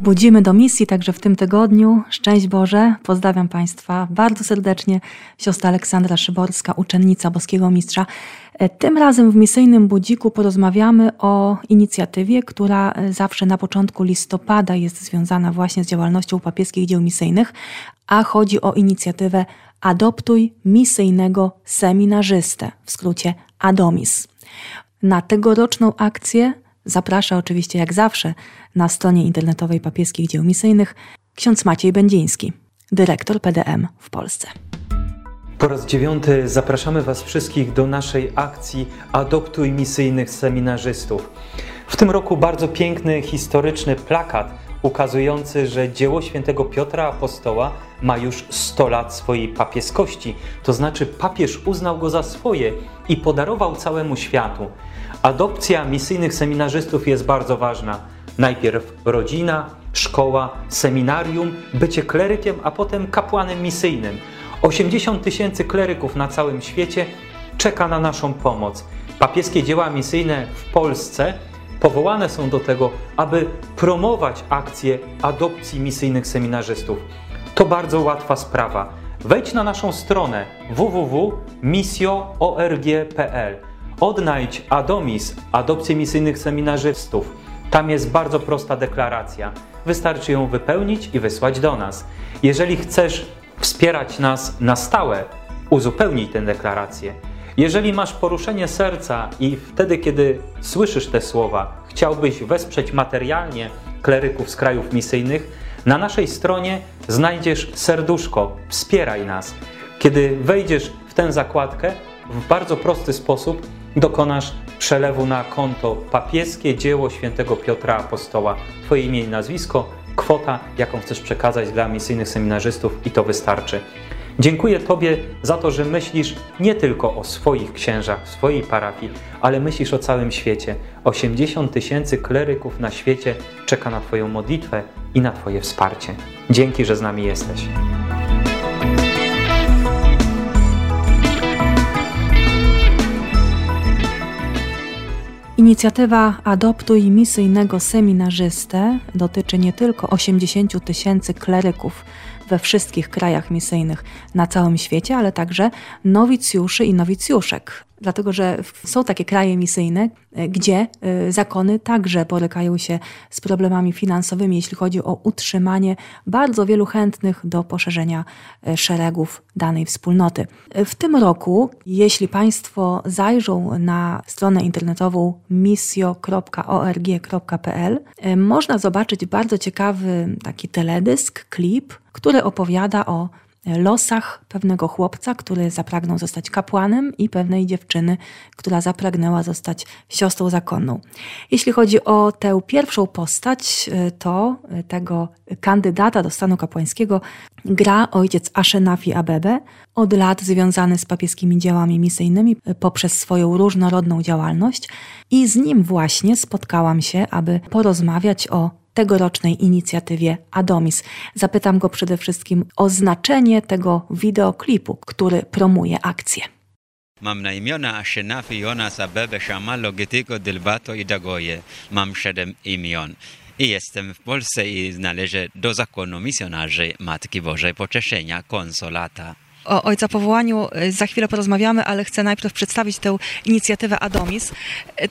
Budzimy do misji także w tym tygodniu. Szczęść Boże, pozdrawiam Państwa bardzo serdecznie. Siostra Aleksandra Szyborska, uczennica Boskiego Mistrza. E, tym razem w misyjnym budziku porozmawiamy o inicjatywie, która e, zawsze na początku listopada jest związana właśnie z działalnością papieskich dzieł misyjnych, a chodzi o inicjatywę Adoptuj misyjnego seminarzystę, w skrócie ADOMIS. Na tegoroczną akcję zaprasza oczywiście jak zawsze na stronie internetowej papieskich dzieł misyjnych ksiądz Maciej Będziński, dyrektor PDM w Polsce. Po raz dziewiąty zapraszamy Was wszystkich do naszej akcji Adoptuj misyjnych seminarzystów. W tym roku bardzo piękny, historyczny plakat ukazujący, że dzieło świętego Piotra Apostoła ma już 100 lat swojej papieskości, to znaczy papież uznał go za swoje i podarował całemu światu. Adopcja misyjnych seminarzystów jest bardzo ważna. Najpierw rodzina, szkoła, seminarium, bycie klerykiem, a potem kapłanem misyjnym. 80 tysięcy kleryków na całym świecie czeka na naszą pomoc. Papieskie dzieła misyjne w Polsce powołane są do tego, aby promować akcję adopcji misyjnych seminarzystów. To bardzo łatwa sprawa. Wejdź na naszą stronę www.misio.org.pl. Odnajdź Adomis, adopcję misyjnych seminarzystów. Tam jest bardzo prosta deklaracja. Wystarczy ją wypełnić i wysłać do nas. Jeżeli chcesz wspierać nas na stałe, uzupełnij tę deklarację. Jeżeli masz poruszenie serca i wtedy, kiedy słyszysz te słowa, chciałbyś wesprzeć materialnie kleryków z krajów misyjnych, na naszej stronie znajdziesz serduszko Wspieraj nas. Kiedy wejdziesz w tę zakładkę, w bardzo prosty sposób dokonasz przelewu na konto papieskie dzieło świętego Piotra Apostoła. Twoje imię i nazwisko, kwota, jaką chcesz przekazać dla misyjnych seminarzystów i to wystarczy. Dziękuję Tobie za to, że myślisz nie tylko o swoich księżach, swojej parafii, ale myślisz o całym świecie. 80 tysięcy kleryków na świecie czeka na Twoją modlitwę i na Twoje wsparcie. Dzięki, że z nami jesteś. Inicjatywa Adoptuj misyjnego seminarzystę dotyczy nie tylko 80 tysięcy kleryków we wszystkich krajach misyjnych na całym świecie, ale także nowicjuszy i nowicjuszek dlatego że są takie kraje misyjne, e, gdzie e, zakony także borykają się z problemami finansowymi, jeśli chodzi o utrzymanie bardzo wielu chętnych do poszerzenia e, szeregów danej wspólnoty. W tym roku, jeśli Państwo zajrzą na stronę internetową misjo.org.pl, można zobaczyć bardzo ciekawy taki teledysk, klip, który opowiada o losach pewnego chłopca, który zapragnął zostać kapłanem i pewnej dziewczyny, która zapragnęła zostać siostrą zakonną. Jeśli chodzi o tę pierwszą postać, to tego kandydata do stanu kapłańskiego gra ojciec Ashenafi Abebe, od lat związany z papieskimi dziełami misyjnymi poprzez swoją różnorodną działalność i z nim właśnie spotkałam się, aby porozmawiać o tegorocznej inicjatywie Adomis. Zapytam go przede wszystkim o znaczenie tego wideoklipu, który promuje akcję. Mam na imiona Ashenafi Jonas Abebe Shamalo Getiko Delbato i Dagoje. Mam siedem imion. I jestem w Polsce i należę do zakonu misjonarzy Matki Bożej Pocieszenia, konsolata o Ojca Powołaniu y, za chwilę porozmawiamy, ale chcę najpierw przedstawić tę inicjatywę Adomis.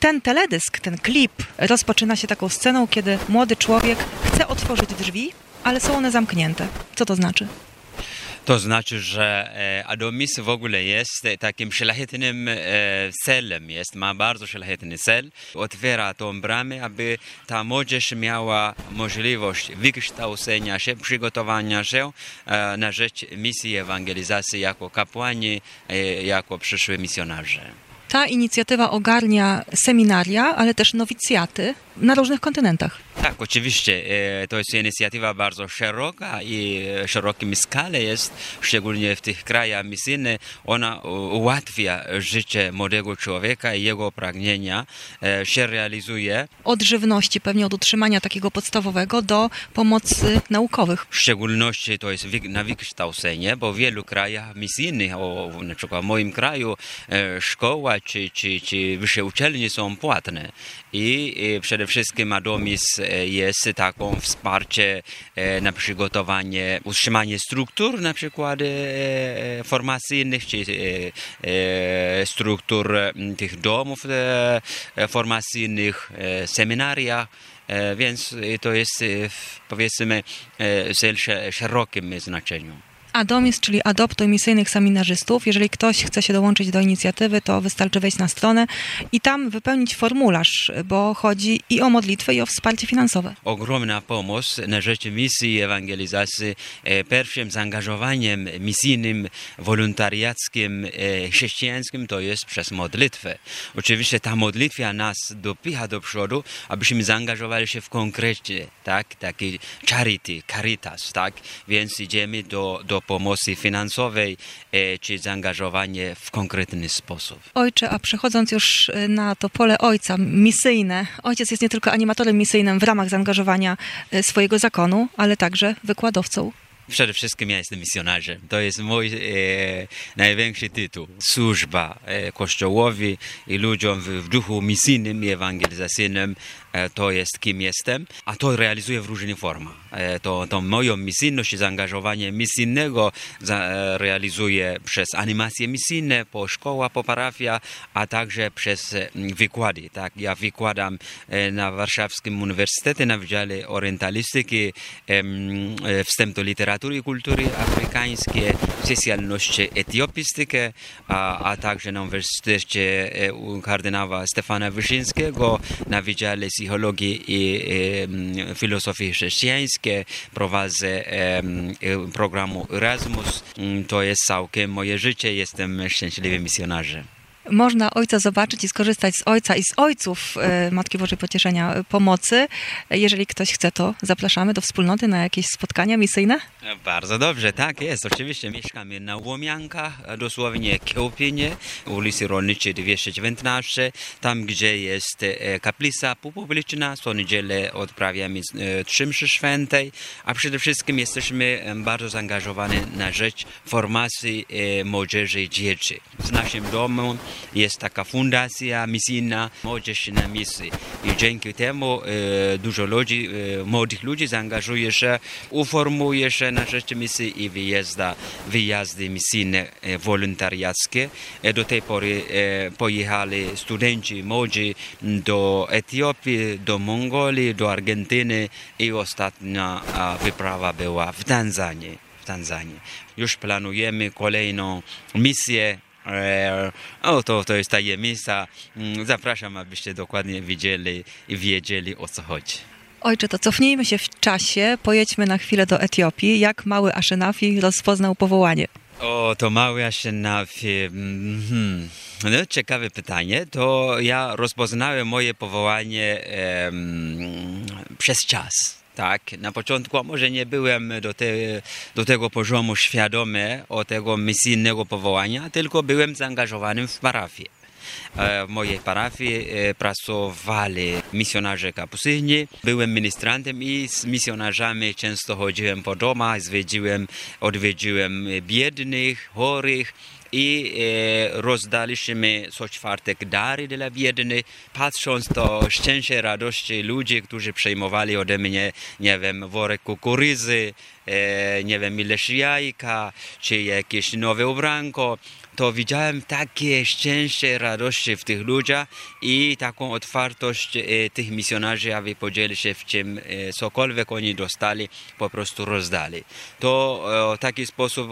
Ten teledysk, ten klip rozpoczyna się taką sceną, kiedy młody człowiek chce otworzyć drzwi, ale są one zamknięte. Co to znaczy? To znaczy, że e, Adomis w ogóle jest takim szlachetnym e, celem, jest, ma bardzo szlachetny cel. Otwiera tą bramę, aby ta młodzież miała możliwość wykształcenia się, przygotowania się e, na rzecz misji ewangelizacji jako kapłani, jako przyszłe misjonarze. Ta inicjatywa ogarnia seminaria, ale też nowicjaty na różnych kontynentach. Tak, oczywiście. e, To jest inicjatywa bardzo szeroka i szerokim skale jest, szczególnie w tych krajach misyjnych. Ona ułatwia życie młodego człowieka i jego pragnienia e, się realizuje. Od żywności, pewnie od utrzymania takiego podstawowego, do pomocy naukowych. W szczególności to jest na wykształcenie, bo w wielu krajach misyjnych, o, na przykład w moim kraju, e, szkoła czy, czy, czy wyższe uczelnie są płatne. I e, przede wszystkim Adomis e, jest taką wsparcie e, na przygotowanie, utrzymanie struktur na przykład formacyjnych, czy struktur tych domów formacyjnych, seminariach. E, Więc to jest powiedzmy w sze- szerokim znaczeniu. Adomis, czyli Adoptuj Misyjnych Seminarzystów. Jeżeli ktoś chce się dołączyć do inicjatywy, to wystarczy wejść na stronę i tam wypełnić formularz, bo chodzi i o modlitwę, i o wsparcie finansowe. Ogromna pomoc na rzecz misji ewangelizacji. E, Pierwszym zaangażowaniem misyjnym, wolontariackim, e, chrześcijańskim to jest przez modlitwę. Oczywiście ta modlitwa nas dopycha do przodu, abyśmy zaangażowali się w konkrecie, tak, taki charity, caritas, tak, więc idziemy do, do pomocy finansowej e, czy zaangażowanie w konkretny sposób. Ojcze, a przechodząc już y, na to pole ojca misyjne, ojciec jest nie tylko animatorem misyjnym w ramach zaangażowania y, swojego zakonu, ale także wykładowcą. Przede wszystkim ja jestem misjonarzem. To jest mój e, największy tytuł. Służba e, Kościołowi i ludziom w, w duchu misyjnym i ewangelizacyjnym. E, to jest kim jestem, a to realizuję w różnych formach. E, to, to moją misyjność zaangażowanie misyjnego e, realizuję przez animacje misyjne po szkołach, po parafiach, a także przez wykłady. Tak? Ja wykładam na Warszawskim Uniwersytecie na Wydziale Orientalistyki wstęp do literatury i kultury afrykańskiej, specjalność etiopistykę, a, a także na Uniwersytecie kardynała Stefana Wyszyńskiego na Wydziale Psychologii i Filozofii Chrześcijańskiej. Prowadzę e, programu Erasmus. Mm, To jest całkiem moje życie. Jestem szczęśliwym misjonarzem. Można ojca zobaczyć i skorzystać z ojca i z ojców y, Matki Bożej Pocieszenia y, pomocy. Jeżeli ktoś chce, to zapraszamy do wspólnoty na jakieś spotkania misyjne. Bardzo dobrze, tak jest. Oczywiście mieszkamy na Łomiankach, dosłownie Kiełpinie, ulicy Rolniczej 219, tam gdzie jest e, kaplica publiczna, co niedzielę odprawiamy e, trzy mszy świętej, a przede wszystkim jesteśmy e, bardzo zaangażowani na rzecz formacji e, młodzieży i dzieci. W naszym domu jest taka fundacja misyjna Młodzież na misji i dzięki temu e, dużo ludzi, e, młodych ludzi zaangażuje się, uformuje się na rzecz misji i wyjazda, wyjazdy misyjne e, wolontariackie. E, Do tej pory e, pojechali studenci młodzi do Etiopii, do Mongolii, do Argentyny i ostatnia a, wyprawa była w Tanzanii. W Tanzanii. Już planujemy kolejną misję O, to, to jest tajemnica. Mm, Zapraszam, abyście dokładnie widzieli i wiedzieli o co chodzi. Ojcze, to cofnijmy się w czasie, pojedźmy na chwilę do Etiopii. Jak mały Aszenafi rozpoznał powołanie? O, to mały Aszenafi. Mhm. No, ciekawe pytanie. To ja rozpoznałem moje powołanie em, przez czas. Tak, na początku może nie byłem do, te, do tego poziomu świadomy o tego misyjnego powołania, tylko byłem zaangażowany w parafię. E, W mojej parafii e, pracowali misjonarze kapucyni. Byłem ministrantem i z misjonarzami często chodziłem po domach, zwiedziłem, odwiedziłem biednych, chorych i e, rozdaliśmy co czwartek. Dary dla biednych, patrząc to szczęście, radości ludzi, którzy przejmowali ode mnie, nie wiem, worek kukurydzy, e, nie wiem, ileś jajka, czy jakieś nowe ubranko, to widziałem takie szczęście, radości w tych ludziach i taką otwartość e, tych misjonarzy, aby podzielić się w czym e, cokolwiek oni dostali, po prostu rozdali. To e, w taki sposób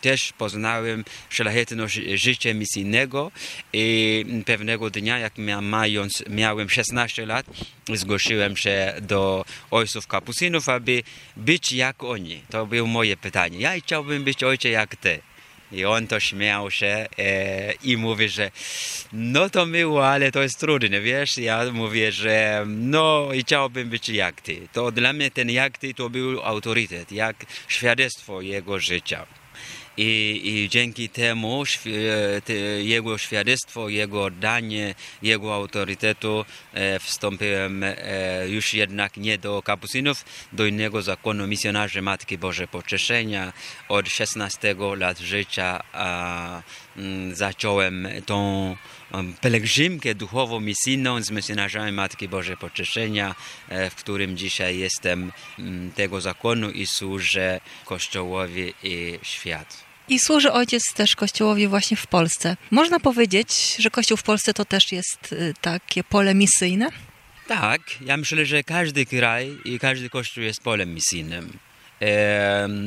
też poznałem szlachetność życia misyjnego i pewnego dnia, jak mając, miałem 16 lat, zgłosiłem się do ojców kapucynów, aby być jak oni. To było moje pytanie. Ja chciałbym być ojcze jak ty. I on to śmiał się e, i mówi, że no to miło, ale to jest trudne, wiesz? Ja mówię, że no i chciałbym być jak ty. To dla mnie ten jak ty to był autorytet, jak świadectwo jego życia. I, I, dzięki temu te, jego świadectwo, jego danie, jego autorytetu e, wstąpiłem e, już jednak nie do kapucynów, do innego zakonu misjonarzy Matki Boże Pocieszenia. Od 16 lat życia zacząłem tą pielgrzymkę duchowo-misyjną z misjonarzami Matki Boże Pocieszenia, e, w którym dzisiaj jestem m, tego zakonu i służę Kościołowi i światu. I służy ojciec też Kościołowi właśnie w Polsce. Można powiedzieć, że Kościół w Polsce to też jest y, takie pole misyjne? Tak, ja myślę, że każdy kraj i każdy kościół jest polem misyjnym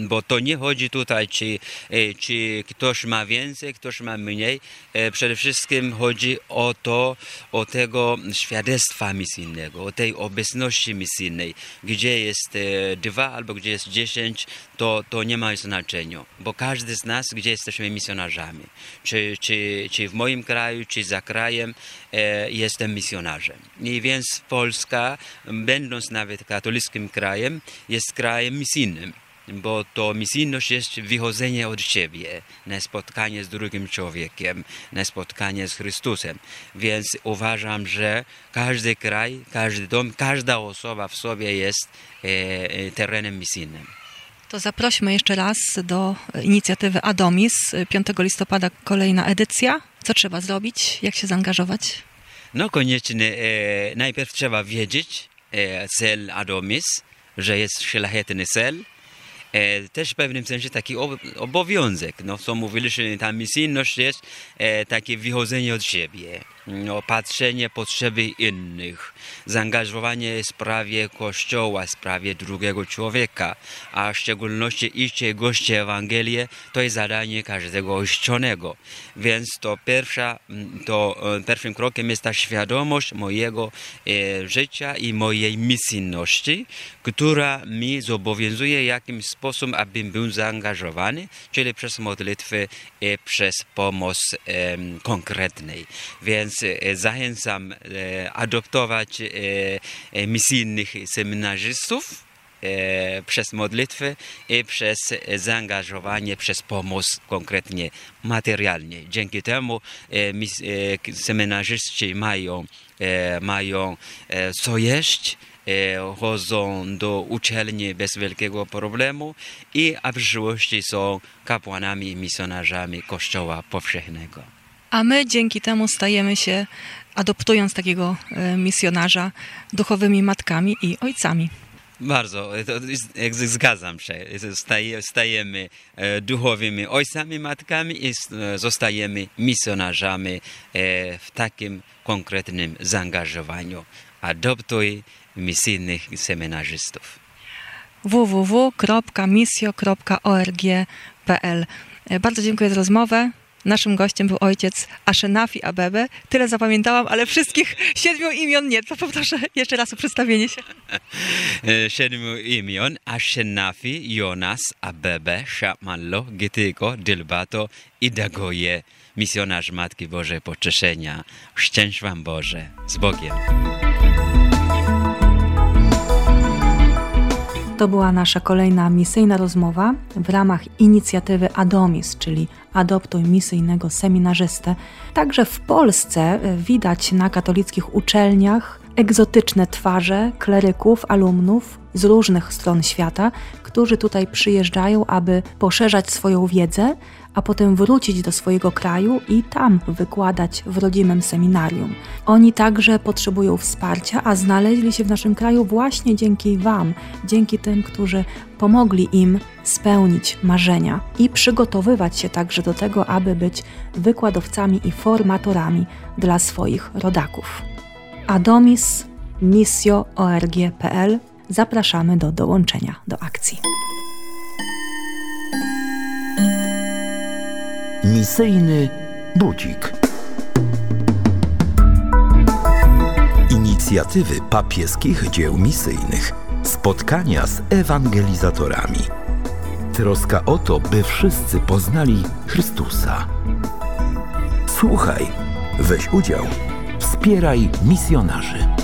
bo to nie chodzi tutaj, czy, e, czy ktoś ma więcej, ktoś ma mniej. E, przede wszystkim chodzi o to, o tego świadectwa misyjnego, o tej obecności misyjnej. Gdzie jest e, dwa albo gdzie jest dziesięć, to, to nie ma znaczenia, bo każdy z nas, gdzie jesteśmy misjonarzami, czy, czy, czy w moim kraju, czy za krajem, jestem misjonarzem. I więc Polska, będąc nawet katolickim krajem, jest krajem misyjnym bo to misyjność jest wychodzenie od siebie na spotkanie z drugim człowiekiem, na spotkanie z Chrystusem. Więc uważam, że każdy kraj, każdy dom, każda osoba w sobie jest e, e terenem misyjnym. To zaprośmy jeszcze raz do inicjatywy Adomis. 5 listopada kolejna edycja. Co trzeba zrobić? Jak się zaangażować? No koniecznie e, najpierw trzeba wiedzieć cel Adomis, że jest szlachetny cel, e, też w pewnym sensie taki obowiązek. No, co mówiliśmy, ta misyjność jest e, takie wychodzenie od siebie no, patrzenie potrzeby innych, zaangażowanie w sprawie Kościoła, w sprawie drugiego człowieka, a w szczególności iście goście Ewangelię, to jest zadanie każdego ochrzczonego. Więc to, pierwsza, to e, pierwszym krokiem jest ta świadomość mojego e, życia i mojej misyjności, która mi zobowiązuje jakimś sposób, abym był zaangażowany, czyli przez modlitwy i przez pomoc e, konkretnej. Więc E, zachęcam e, adoptować e, misyjnych seminarzystów przez modlitwę i przez zaangażowanie, przez pomoc konkretnie materialnie. Dzięki temu seminarzyści mają, mają co jeść, chodzą do uczelni bez wielkiego problemu i a w przyszłości są kapłanami i misjonarzami Kościoła Powszechnego. A my dzięki temu stajemy się, adoptując takiego e, misjonarza, duchowymi matkami i ojcami. Bardzo, zgadzam się. Stajemy e, duchowymi ojcami, matkami i e, zostajemy misjonarzami w takim konkretnym zaangażowaniu. Adoptuj misyjnych seminarzystów. www.misjo.org.pl Bardzo dziękuję za rozmowę. Naszym gościem był ojciec Ashenafi Abebe. Tyle zapamiętałam, ale wszystkich siedmiu imion nie. To poproszę jeszcze raz o przedstawienie się. E, siedmiu imion Ashenafi, Jonas, Abebe, Shamallo, Getyko, Dilbato i Dagoje. Misjonarz Matki Bożej Pocieszenia. Szczęść Wam Boże. Z Bogiem. To była nasza kolejna misyjna rozmowa w ramach inicjatywy Adomis, czyli Adoptuj misyjnego seminarzystę. Także w Polsce e, widać na katolickich uczelniach egzotyczne twarze kleryków, alumnów z różnych stron świata, którzy tutaj przyjeżdżają, aby poszerzać swoją wiedzę, a potem wrócić do swojego kraju i tam wykładać w rodzimym seminarium. Oni także potrzebują wsparcia, a znaleźli się w naszym kraju właśnie dzięki Wam, dzięki tym, którzy pomogli im spełnić marzenia i przygotowywać się także do tego, aby być wykładowcami i formatorami dla swoich rodaków. Adomis misjo.org.pl zapraszamy do dołączenia do akcji. Misyjny budzik. Inicjatywy papieskich dzieł misyjnych. Spotkania z ewangelizatorami troska o to, by wszyscy poznali Chrystusa. Słuchaj, weź udział, wspieraj misjonarzy.